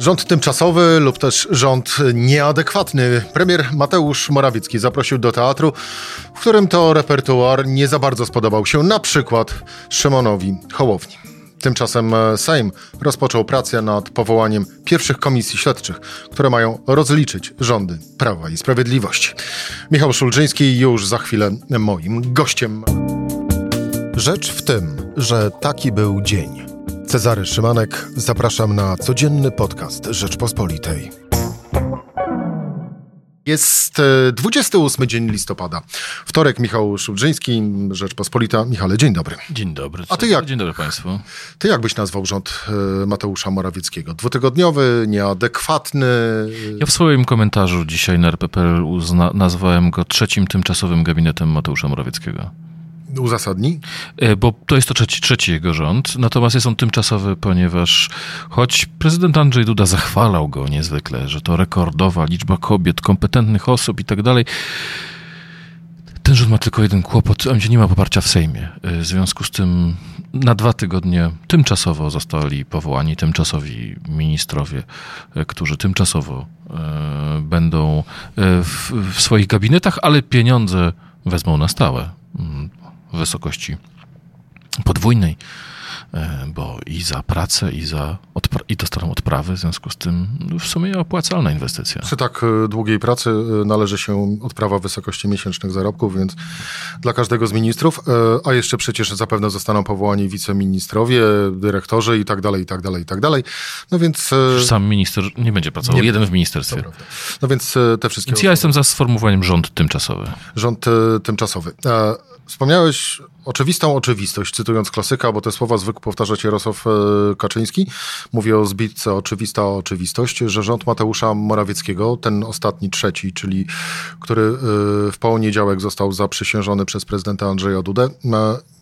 Rząd tymczasowy lub też rząd nieadekwatny. Premier Mateusz Morawiecki zaprosił do teatru, w którym to repertuar nie za bardzo spodobał się na przykład Szymonowi Hołowni. Tymczasem Sejm rozpoczął pracę nad powołaniem pierwszych komisji śledczych, które mają rozliczyć rządy Prawa i Sprawiedliwości. Michał Szulczyński już za chwilę moim gościem. Rzecz w tym, że taki był dzień. Cezary Szymanek, zapraszam na codzienny podcast Rzeczpospolitej. Jest 28 dzień listopada. Wtorek, Michał Szulżyński, Rzeczpospolita. Michale, dzień dobry. Dzień dobry. A ty jak? Dzień dobry Państwu. Ty jak byś nazwał rząd Mateusza Morawieckiego? Dwutygodniowy, nieadekwatny? Ja w swoim komentarzu dzisiaj na RPPL nazwałem go trzecim tymczasowym gabinetem Mateusza Morawieckiego. Uzasadni? Bo to jest to trzeci, trzeci, jego rząd, natomiast jest on tymczasowy, ponieważ choć prezydent Andrzej Duda zachwalał go niezwykle, że to rekordowa liczba kobiet, kompetentnych osób i tak dalej, ten rząd ma tylko jeden kłopot, a nie ma poparcia w Sejmie. W związku z tym na dwa tygodnie tymczasowo zostali powołani tymczasowi ministrowie, którzy tymczasowo będą w, w swoich gabinetach, ale pieniądze wezmą na stałe wysokości podwójnej, bo i za pracę, i, za odpra- i dostaną odprawy, w związku z tym w sumie opłacalna inwestycja. Przy tak długiej pracy należy się odprawa w wysokości miesięcznych zarobków, więc dla każdego z ministrów, a jeszcze przecież zapewne zostaną powołani wiceministrowie, dyrektorzy i tak dalej, i tak dalej, i tak dalej. No więc... Sam minister nie będzie pracował, nie, jeden w ministerstwie. No więc te wszystkie... Więc ja jestem za sformułowaniem rząd tymczasowy. Rząd tymczasowy. Wspomniałeś oczywistą oczywistość, cytując klasyka, bo te słowa zwykł powtarzać Jarosław Kaczyński. Mówię o zbitce oczywista oczywistość, że rząd Mateusza Morawieckiego, ten ostatni, trzeci, czyli który w poniedziałek został zaprzysiężony przez prezydenta Andrzeja Dudę,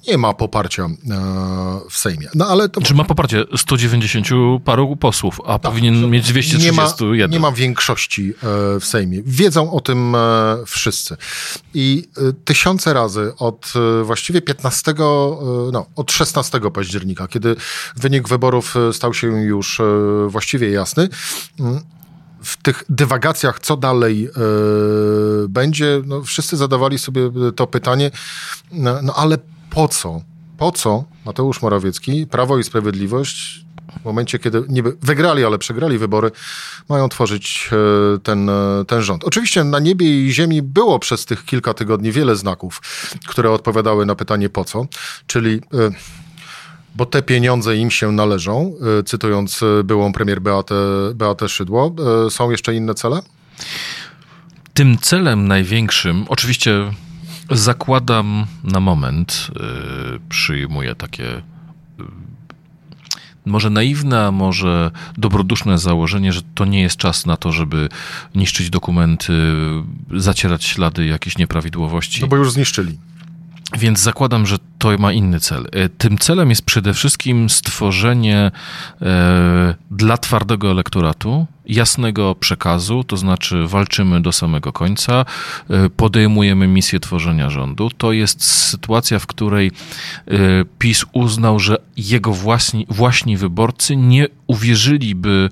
nie ma poparcia w Sejmie. No, ale to... Czy ma poparcie 190 paru posłów, a tak, powinien mieć 231? Nie ma, nie ma większości w Sejmie. Wiedzą o tym wszyscy. I tysiące razy od właściwie 15, no, od 16 października, kiedy wynik wyborów stał się już właściwie jasny, w tych dywagacjach, co dalej yy, będzie, no, wszyscy zadawali sobie to pytanie, no, no ale po co? Po co Mateusz Morawiecki, Prawo i Sprawiedliwość w momencie, kiedy niby wygrali, ale przegrali wybory, mają tworzyć ten, ten rząd. Oczywiście na niebie i ziemi było przez tych kilka tygodni wiele znaków, które odpowiadały na pytanie po co, czyli bo te pieniądze im się należą, cytując byłą premier Beatę, Beatę Szydło. Są jeszcze inne cele? Tym celem największym, oczywiście zakładam na moment, przyjmuję takie może naiwne, może dobroduszne założenie, że to nie jest czas na to, żeby niszczyć dokumenty, zacierać ślady jakichś nieprawidłowości. No bo już zniszczyli. Więc zakładam, że to ma inny cel. Tym celem jest przede wszystkim stworzenie e, dla twardego elektoratu jasnego przekazu, to znaczy walczymy do samego końca, e, podejmujemy misję tworzenia rządu. To jest sytuacja, w której e, PiS uznał, że jego własni, wyborcy nie uwierzyliby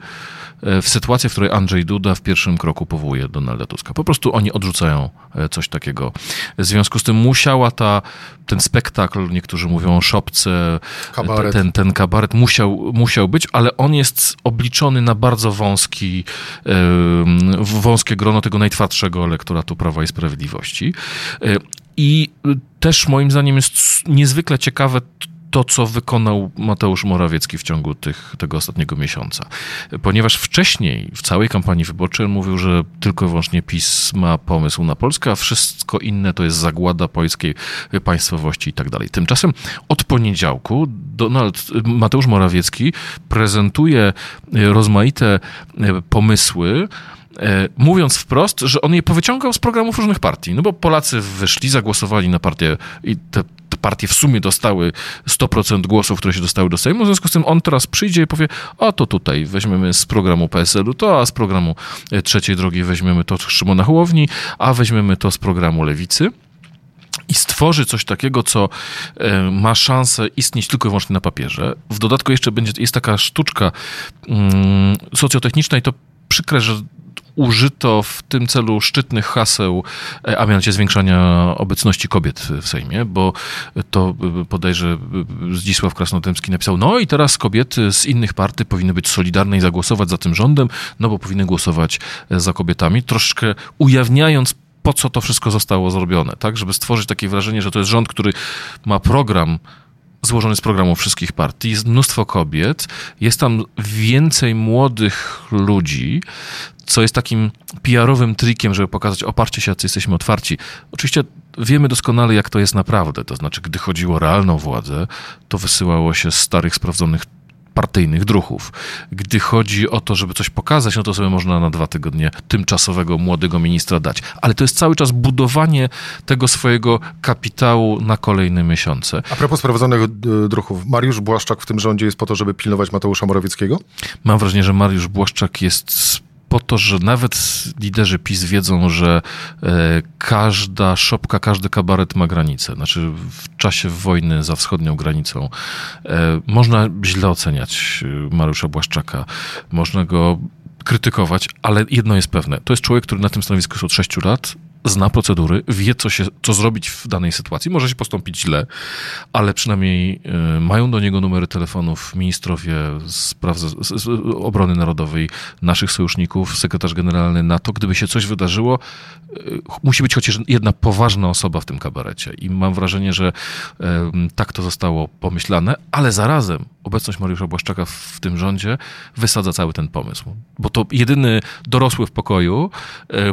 w sytuację, w której Andrzej Duda w pierwszym kroku powołuje Donalda Tuska. Po prostu oni odrzucają coś takiego. W związku z tym musiała ta, ten spektakl, niektórzy mówią o szopce, kabaret. Ten, ten kabaret musiał, musiał być, ale on jest obliczony na bardzo wąski, wąskie grono tego najtwardszego elektoratu Prawa i Sprawiedliwości. I też moim zdaniem jest niezwykle ciekawe to, co wykonał Mateusz Morawiecki w ciągu tych, tego ostatniego miesiąca. Ponieważ wcześniej w całej kampanii wyborczej mówił, że tylko i wyłącznie PiS ma pomysł na Polskę, a wszystko inne to jest zagłada polskiej państwowości i tak dalej. Tymczasem od poniedziałku Donald, Mateusz Morawiecki prezentuje rozmaite pomysły, mówiąc wprost, że on je powyciągał z programów różnych partii. No bo Polacy wyszli, zagłosowali na partię i te partie w sumie dostały 100% głosów, które się dostały do Sejmu, w związku z tym on teraz przyjdzie i powie, a to tutaj weźmiemy z programu PSL-u to, a z programu Trzeciej Drogi weźmiemy to Szymona Hołowni, a weźmiemy to z programu Lewicy i stworzy coś takiego, co ma szansę istnieć tylko i wyłącznie na papierze. W dodatku jeszcze będzie, jest taka sztuczka, socjotechniczna i to przykre, że użyto w tym celu szczytnych haseł, e, a mianowicie zwiększania obecności kobiet w Sejmie, bo to e, podejrzę e, Zdzisław Krasnodębski napisał, no i teraz kobiety z innych partii powinny być solidarne i zagłosować za tym rządem, no bo powinny głosować za kobietami, troszkę ujawniając po co to wszystko zostało zrobione, tak, żeby stworzyć takie wrażenie, że to jest rząd, który ma program złożony z programów wszystkich partii, jest mnóstwo kobiet, jest tam więcej młodych ludzi, co jest takim PR-owym trikiem, żeby pokazać, oparcie się, jacy jesteśmy otwarci. Oczywiście wiemy doskonale, jak to jest naprawdę. To znaczy, gdy chodziło o realną władzę, to wysyłało się starych, sprawdzonych partyjnych druhów. Gdy chodzi o to, żeby coś pokazać, no to sobie można na dwa tygodnie tymczasowego młodego ministra dać. Ale to jest cały czas budowanie tego swojego kapitału na kolejne miesiące. A propos sprawdzonych e, druhów, Mariusz Błaszczak w tym rządzie jest po to, żeby pilnować Mateusza Morawieckiego? Mam wrażenie, że Mariusz Błaszczak jest po to, że nawet liderzy PiS wiedzą, że e, każda szopka, każdy kabaret ma granicę. Znaczy w czasie wojny za wschodnią granicą e, można źle oceniać e, Mariusza Błaszczaka, można go krytykować, ale jedno jest pewne. To jest człowiek, który na tym stanowisku jest od 6 lat, zna procedury, wie, co, się, co zrobić w danej sytuacji. Może się postąpić źle, ale przynajmniej y, mają do niego numery telefonów ministrowie spraw obrony narodowej, naszych sojuszników, sekretarz generalny NATO. Gdyby się coś wydarzyło, y, musi być chociaż jedna poważna osoba w tym kabarecie. I mam wrażenie, że y, tak to zostało pomyślane, ale zarazem obecność Mariusza Błaszczaka w tym rządzie wysadza cały ten pomysł. Bo to jedyny dorosły w pokoju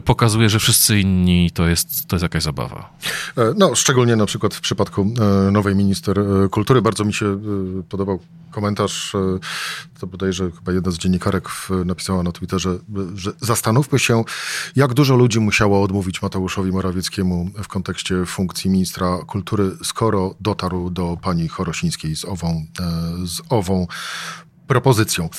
pokazuje, że wszyscy inni to jest, to jest jakaś zabawa. E, no, szczególnie na przykład w przypadku e, nowej minister e, kultury. Bardzo mi się podobał komentarz, to bodajże chyba jedna z dziennikarek napisała na Twitterze, że zastanówmy się, jak dużo ludzi musiało odmówić Mateuszowi Morawieckiemu w kontekście funkcji ministra kultury, skoro dotarł do pani Chorosińskiej z ową, z ową propozycją.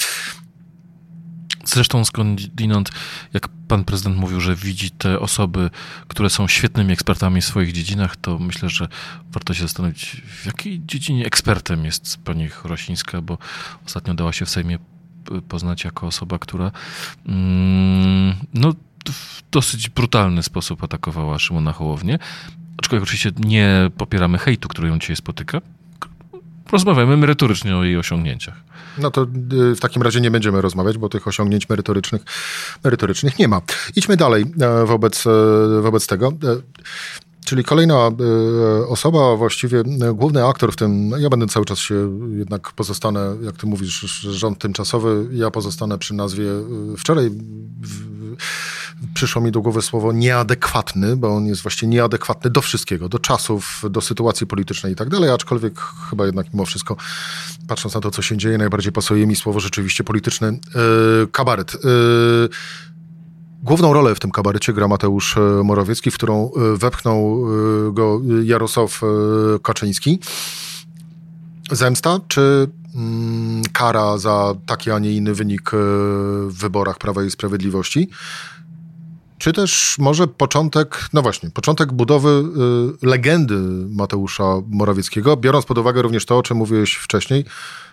Zresztą skądinąd, jak pan prezydent mówił, że widzi te osoby, które są świetnymi ekspertami w swoich dziedzinach, to myślę, że warto się zastanowić, w jakiej dziedzinie ekspertem jest pani Chorosińska, bo ostatnio dała się w Sejmie poznać jako osoba, która mm, no, w dosyć brutalny sposób atakowała Szymona Hołownię. Aczkolwiek oczywiście nie popieramy hejtu, który ją dzisiaj spotyka. Rozmawiamy merytorycznie o jej osiągnięciach. No to y, w takim razie nie będziemy rozmawiać, bo tych osiągnięć merytorycznych, merytorycznych nie ma. Idźmy dalej e, wobec, e, wobec tego. E, czyli kolejna osoba, właściwie główny aktor w tym, ja będę cały czas się jednak pozostanę, jak ty mówisz, rząd tymczasowy, ja pozostanę przy nazwie wczoraj przyszło mi do głowy słowo nieadekwatny, bo on jest właściwie nieadekwatny do wszystkiego, do czasów, do sytuacji politycznej i tak dalej, aczkolwiek chyba jednak mimo wszystko, patrząc na to, co się dzieje, najbardziej pasuje mi słowo rzeczywiście polityczny. Yy, kabaret. Yy, Główną rolę w tym kabarecie gra Mateusz e, Morawiecki, w którą e, wepchnął e, go Jarosław Kaczyński. Zemsta czy mm, kara za taki, a nie inny wynik w wyborach Prawa i Sprawiedliwości? Czy też może początek, no właśnie, początek budowy y, legendy Mateusza Morawieckiego, biorąc pod uwagę również to, o czym mówiłeś wcześniej,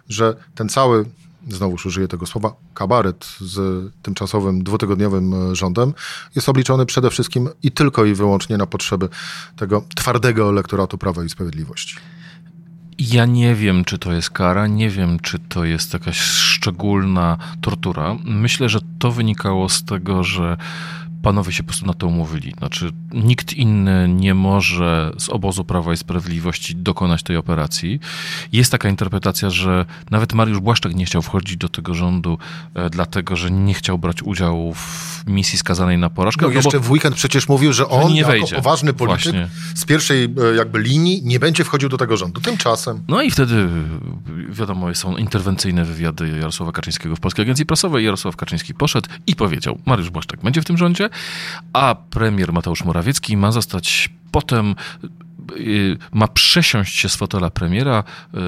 że ten cały, znowu użyję tego słowa, kabaret z tymczasowym dwutygodniowym rządem jest obliczony przede wszystkim i tylko i wyłącznie na potrzeby tego twardego elektoratu Prawa i Sprawiedliwości. Ja nie wiem, czy to jest kara, nie wiem, czy to jest jakaś szczególna tortura. Myślę, że to wynikało z tego, że panowie się po prostu na to umówili. Znaczy, nikt inny nie może z obozu Prawa i Sprawiedliwości dokonać tej operacji. Jest taka interpretacja, że nawet Mariusz Błaszczak nie chciał wchodzić do tego rządu, e, dlatego że nie chciał brać udziału w misji skazanej na porażkę. No, no jeszcze w weekend przecież mówił, że on, nie wejdzie. jako poważny polityk Właśnie. z pierwszej e, jakby linii, nie będzie wchodził do tego rządu. Tymczasem. No i wtedy, wiadomo, są interwencyjne wywiady Jarosława Kaczyńskiego w Polskiej Agencji Prasowej. Jarosław Kaczyński poszedł i powiedział, Mariusz Błaszczak będzie w tym rządzie, a premier Mateusz Morawiecki ma zostać potem y, ma przesiąść się z fotela premiera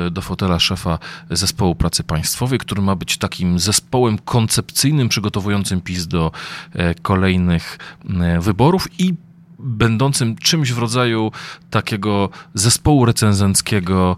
y, do fotela szefa zespołu pracy państwowej, który ma być takim zespołem koncepcyjnym, przygotowującym PiS do e, kolejnych e, wyborów i będącym czymś w rodzaju takiego zespołu recenzenckiego.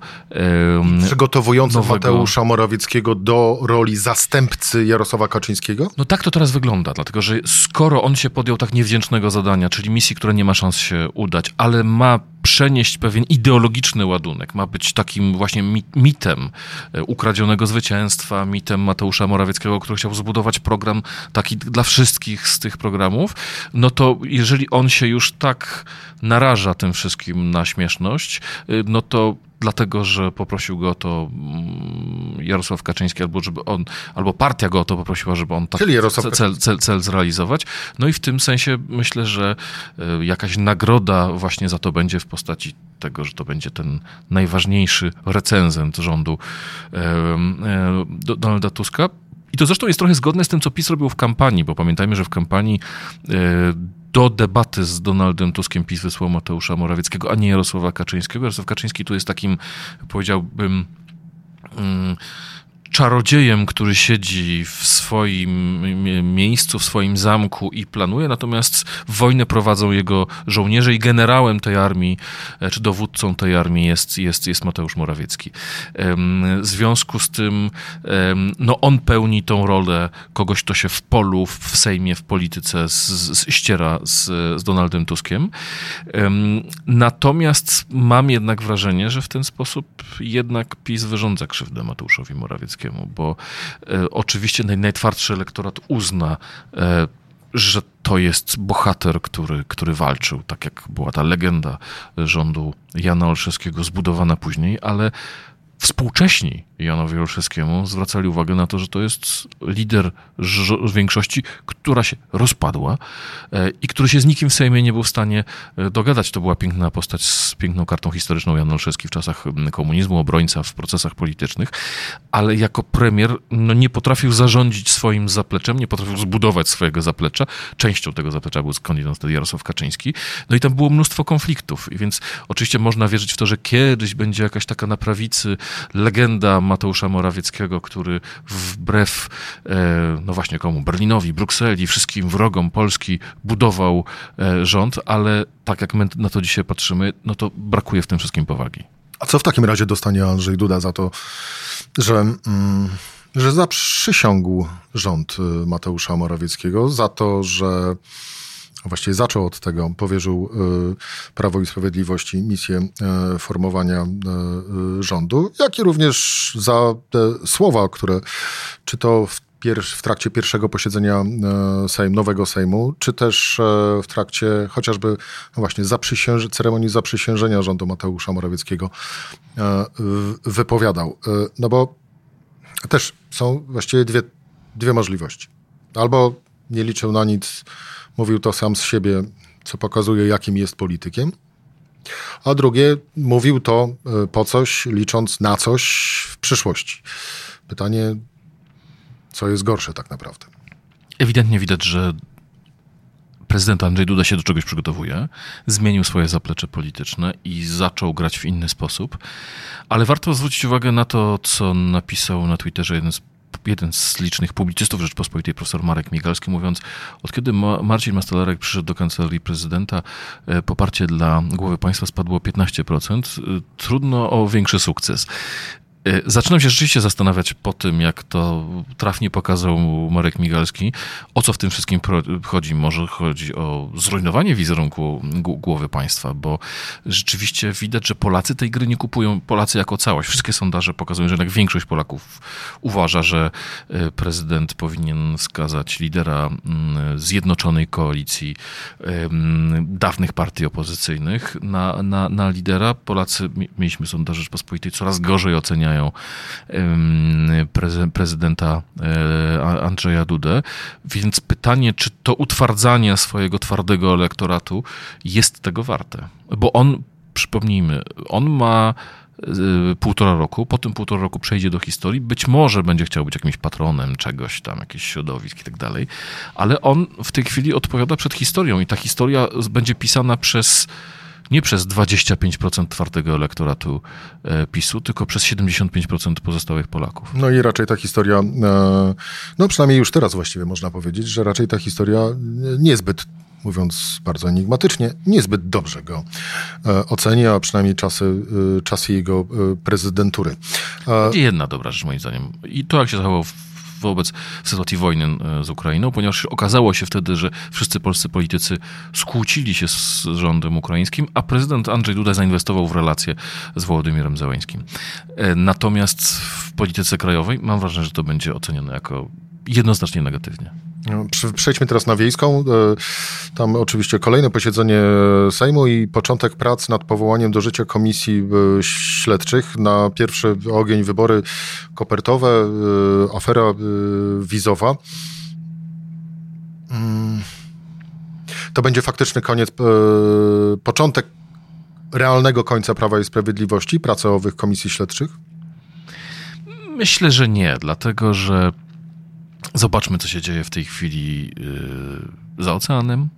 Przygotowującym nowego. Mateusza Morawieckiego do roli zastępcy Jarosława Kaczyńskiego? No tak to teraz wygląda, dlatego że skoro on się podjął tak niewdzięcznego zadania, czyli misji, która nie ma szans się udać, ale ma przenieść pewien ideologiczny ładunek, ma być takim właśnie mitem e, ukradzionego zwycięstwa, mitem Mateusza Morawieckiego, który chciał zbudować program taki dla wszystkich z tych programów, no to jeżeli on się już tak naraża tym wszystkim na śmieszność, y, no to dlatego, że poprosił go o to mm, Jarosław Kaczyński, albo żeby on, albo partia go o to poprosiła, żeby on tak cel, cel, cel zrealizować. No i w tym sensie myślę, że y, jakaś nagroda właśnie za to będzie w postaci tego, że to będzie ten najważniejszy recenzent rządu e, e, Donalda Tuska. I to zresztą jest trochę zgodne z tym, co PiS robił w kampanii, bo pamiętajmy, że w kampanii e, do debaty z Donaldem Tuskiem PiS wysłał Mateusza Morawieckiego, a nie Jarosława Kaczyńskiego. Jarosław Kaczyński tu jest takim, powiedziałbym, mm, czarodziejem, który siedzi w swoim miejscu, w swoim zamku i planuje, natomiast wojnę prowadzą jego żołnierze i generałem tej armii, e, czy dowódcą tej armii jest, jest, jest Mateusz Morawiecki. W związku z tym, no on pełni tą rolę kogoś, kto się w polu, w Sejmie, w polityce z, z, ściera z, z Donaldem Tuskiem. Natomiast mam jednak wrażenie, że w ten sposób jednak PiS wyrządza krzywdę Mateuszowi Morawieckiemu bo e, oczywiście naj, najtwardszy elektorat uzna, e, że to jest bohater, który, który walczył, tak jak była ta legenda rządu Jana Olszewskiego zbudowana później, ale współcześni Janowi Olszewskiemu zwracali uwagę na to, że to jest lider większości, która się rozpadła e, i który się z nikim w Sejmie nie był w stanie e, dogadać. To była piękna postać z piękną kartą historyczną Jan Olszewski w czasach komunizmu, obrońca w procesach politycznych, ale jako premier no, nie potrafił zarządzić swoim zapleczem, nie potrafił zbudować swojego zaplecza. Częścią tego zaplecza był skądinąd wtedy Jarosław Kaczyński. No i tam było mnóstwo konfliktów. I więc oczywiście można wierzyć w to, że kiedyś będzie jakaś taka na prawicy legenda Mateusza Morawieckiego, który wbrew, e, no właśnie komu, Berlinowi, Brukseli, wszystkim wrogom Polski budował e, rząd, ale tak jak my na to dzisiaj patrzymy, no to brakuje w tym wszystkim powagi. A co w takim razie dostanie Andrzej Duda za to, że, mm, że zaprzysiągł rząd y, Mateusza Morawieckiego, za to, że właściwie zaczął od tego, powierzył y, Prawo i Sprawiedliwości misję y, formowania y, rządu, jak i również za te słowa, które czy to w w trakcie pierwszego posiedzenia Sejm, nowego Sejmu, czy też w trakcie chociażby no właśnie zaprzysięży, ceremonii zaprzysiężenia rządu Mateusza Morawieckiego wypowiadał. No bo też są właściwie dwie, dwie możliwości. Albo nie liczył na nic Mówił to sam z siebie, co pokazuje, jakim jest politykiem. A drugie, mówił to e, po coś, licząc na coś w przyszłości. Pytanie, co jest gorsze tak naprawdę? Ewidentnie widać, że prezydent Andrzej Duda się do czegoś przygotowuje, zmienił swoje zaplecze polityczne i zaczął grać w inny sposób. Ale warto zwrócić uwagę na to, co napisał na Twitterze jeden z jeden z licznych publicystów Rzeczpospolitej, profesor Marek Migalski, mówiąc, od kiedy Marcin Mastalerek przyszedł do kancelarii prezydenta, e, poparcie dla głowy państwa spadło 15%. E, trudno o większy sukces. E, zaczynam się rzeczywiście zastanawiać po tym, jak to trafnie pokazał Marek Migalski, o co w tym wszystkim chodzi. Może chodzi o zrujnowanie wizerunku głowy państwa, bo rzeczywiście widać, że Polacy tej gry nie kupują. Polacy jako całość. Wszystkie sondaże pokazują, że jednak większość Polaków uważa, że e, prezydent powinien skazać lidera mm, zjednoczonej koalicji dawnych partii opozycyjnych na, na, na lidera. Polacy, mieliśmy sondaże Rzeczpospolitej, coraz gorzej oceniają oceniają prezydenta e, Andrzeja Dudę. Więc pytanie, czy to utwardzanie swojego twardego elektoratu jest tego warte? Bo on, przypomnijmy, on ma e, półtora roku, po tym półtora roku przejdzie do historii, być może będzie chciał być jakimś patronem czegoś tam, jakichś środowisk i tak dalej, ale on w tej chwili odpowiada przed historią i ta historia będzie pisana przez nie przez 25% twardego elektoratu e, PiSu, tylko przez 75% pozostałych Polaków. No i raczej ta historia, e, no przynajmniej już teraz właściwie można powiedzieć, że raczej ta historia niezbyt mówiąc bardzo enigmatycznie, niezbyt dobrze go ocenia, a przynajmniej czasy, czasy jego prezydentury. Jedna dobra rzecz moim zdaniem. I to, jak się zachował wobec sytuacji wojny e, z Ukrainą, ponieważ okazało się wtedy, że wszyscy polscy politycy skłócili się z rządem ukraińskim, a prezydent Andrzej Duda zainwestował w relacje z Wołodymirem Zełeńskim. E, natomiast w polityce krajowej mam wrażenie, że to będzie ocenione jako jednoznacznie negatywnie. No, przejdźmy teraz na wiejską. E, tam oczywiście kolejne posiedzenie Sejmu i początek prac nad powołaniem do życia komisji e, śledczych na pierwszy ogień wybory kopertowe, e, afera wizowa. Mm. To będzie faktyczny koniec, początek realnego końca Prawa i Sprawiedliwości, pracy owych komisji śledczych? Myślę, że nie, dlatego że Zobaczmy, co się dzieje w tej chwili y, za oceanem.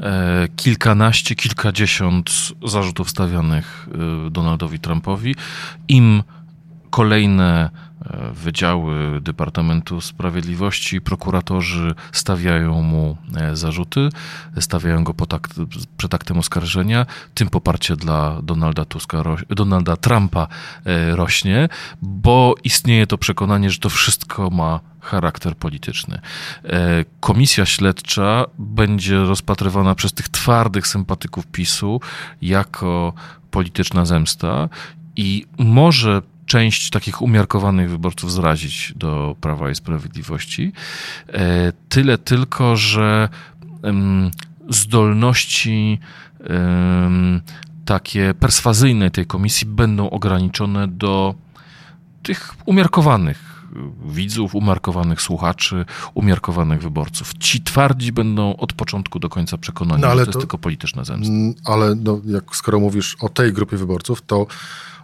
E, kilkanaście, kilkadziesiąt zarzutów stawianych y, Donaldowi Trumpowi. Im kolejne e, wydziały Departamentu Sprawiedliwości, prokuratorzy stawiają mu e, zarzuty, stawiają go pod akt, przed aktem oskarżenia, tym poparcie dla Donalda Tuska, Donalda Trumpa rośnie, bo istnieje to przekonanie, że to wszystko ma charakter polityczny. E, komisja śledcza będzie rozpatrywana przez tych twardych sympatyków PiSu jako polityczna zemsta i może część takich umiarkowanych wyborców zrazić do Prawa i Sprawiedliwości. E, tyle tylko, że zdolności takie perswazyjne tej komisji będą ograniczone do tych umiarkowanych widzów, umarkowanych słuchaczy, umiarkowanych wyborców. Ci twardzi będą od początku do końca przekonani, no, że to, to jest tylko polityczna zemsta. Mm, ale no, jak skoro mówisz o tej grupie wyborców, to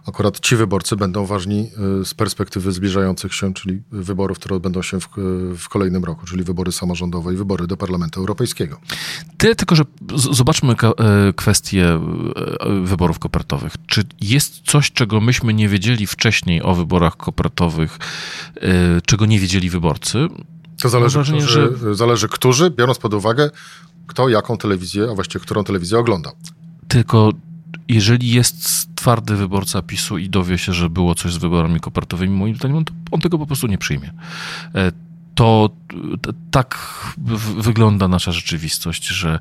akurat ci wyborcy będą ważni y, z perspektywy zbliżających się, czyli wyborów, które odbędą się w, w kolejnym roku, czyli wybory samorządowe i wybory do Parlamentu Europejskiego. Tyle tylko, że zobaczmy e, kwestię e, wyborów kopertowych. Czy jest coś, czego myśmy nie wiedzieli wcześniej o wyborach kopertowych, e, czego nie wiedzieli wyborcy? To zależy, wrażenie, którzy, że... zależy którzy, biorąc pod uwagę, kto jaką telewizję, a właściwie którą telewizję ogląda. Tylko jeżeli jest twardy wyborca PiSu i dowie się, że było coś z wyborami kopertowymi, moim zdaniem on, on tego po prostu nie przyjmie. E, to tak wygląda nasza rzeczywistość, że,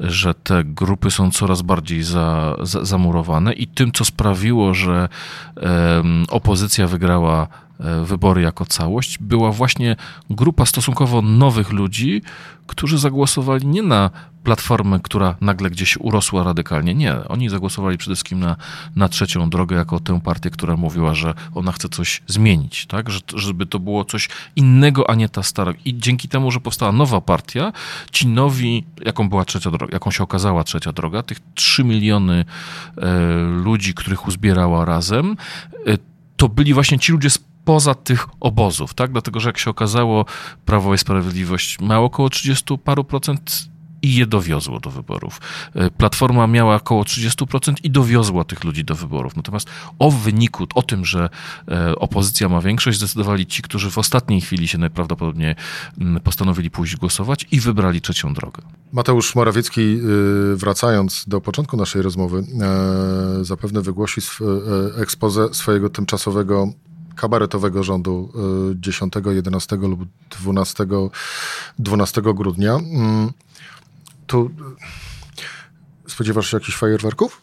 że te grupy są coraz bardziej za, za, zamurowane i tym, co sprawiło, że um, opozycja wygrała E, wybory jako całość, była właśnie grupa stosunkowo nowych ludzi, którzy zagłosowali nie na platformę, która nagle gdzieś urosła radykalnie. Nie, oni zagłosowali przede wszystkim na, na trzecią drogę, jako tę partię, która mówiła, że ona chce coś zmienić, tak? Że, żeby to było coś innego, a nie ta stara. I dzięki temu, że powstała nowa partia, ci nowi, jaką była trzecia droga, jaką się okazała trzecia droga, tych trzy miliony e, ludzi, których uzbierała razem, e, to byli właśnie ci ludzie z spoza tych obozów, tak? Dlatego, że jak się okazało, Prawo i Sprawiedliwość ma około 30 paru procent i je dowiozło do wyborów. E, Platforma miała około 30% i dowiozła tych ludzi do wyborów. Natomiast o wyniku, o tym, że e, opozycja ma większość, zdecydowali ci, którzy w ostatniej chwili się najprawdopodobniej postanowili pójść głosować i wybrali trzecią drogę. Mateusz Morawiecki, y, wracając do początku naszej rozmowy, e, zapewne wygłosi ekspozę swojego tymczasowego kabaretowego rządu 10, y, 11 lub 12, 12 grudnia. Mm, tu y, spodziewasz się jakichś fajerwerków?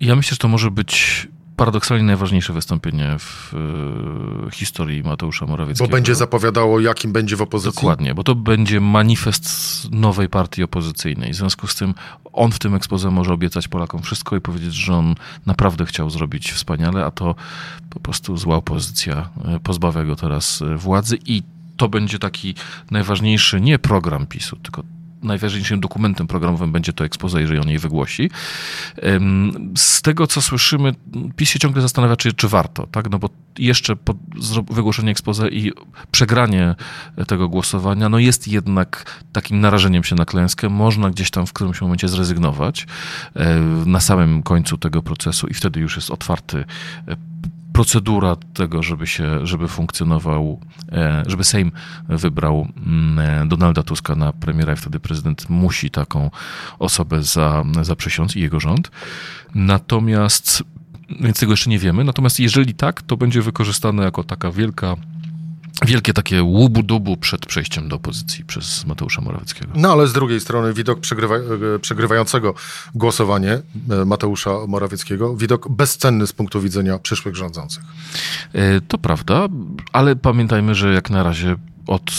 Ja myślę, że to może być paradoksalnie najważniejsze wystąpienie w e, historii Mateusza Morawieckiego. Bo będzie zapowiadało, jakim będzie w opozycji? Dokładnie, bo to będzie manifest nowej partii opozycyjnej. W związku z tym on w tym ekspoze może obiecać Polakom wszystko i powiedzieć, że on naprawdę chciał zrobić wspaniale, a to po prostu zła opozycja e, pozbawia go teraz e, władzy i to będzie taki najważniejszy nie program PiSu, tylko najważniejszym dokumentem programowym będzie to ekspoze, jeżeli on jej wygłosi. Z tego, co słyszymy, PiS się ciągle zastanawia, czy, czy warto, tak? No bo jeszcze po wygłoszenie ekspoze i przegranie tego głosowania, no jest jednak takim narażeniem się na klęskę. Można gdzieś tam w którymś momencie zrezygnować e, na samym końcu tego procesu i wtedy już jest otwarty e, procedura tego, żeby się, żeby funkcjonował, e, żeby Sejm wybrał mm, Donalda Tuska na premiera i wtedy prezydent musi taką osobę za, zaprzysiąc i jego rząd. Natomiast, więc tego jeszcze nie wiemy, natomiast jeżeli tak, to będzie wykorzystane jako taka wielka wielkie takie łubu-dubu przed przejściem do opozycji przez Mateusza Morawieckiego. No ale z drugiej strony widok przegrywa, e, przegrywającego głosowanie e, Mateusza Morawieckiego, widok bezcenny z punktu widzenia przyszłych rządzących. E, to prawda, ale pamiętajmy, że jak na razie od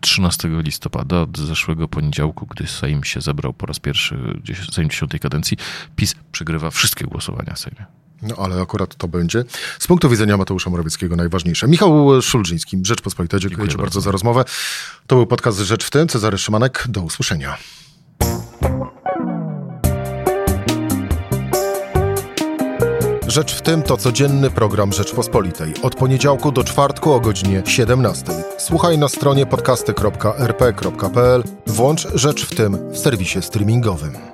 13 listopada, od zeszłego poniedziałku, gdy Sejm się zebrał po raz pierwszy, Sejm 10 kadencji, PiS przegrywa wszystkie głosowania w Sejmie. No ale akurat to będzie z punktu widzenia Mateusza Morawieckiego najważniejsze. Michał Szulżyński, Rzeczpospolita, dziękuję, dziękuję Ci bardzo za rozmowę. To był podcast Rzecz w tym. Cezary Szymanek, do usłyszenia. Rzecz w tym to codzienny program Rzeczpospolitej. Od poniedziałku do czwartku o godzinie 17. Słuchaj na stronie podcasty.rp.pl. Włącz Rzecz w tym w serwisie streamingowym.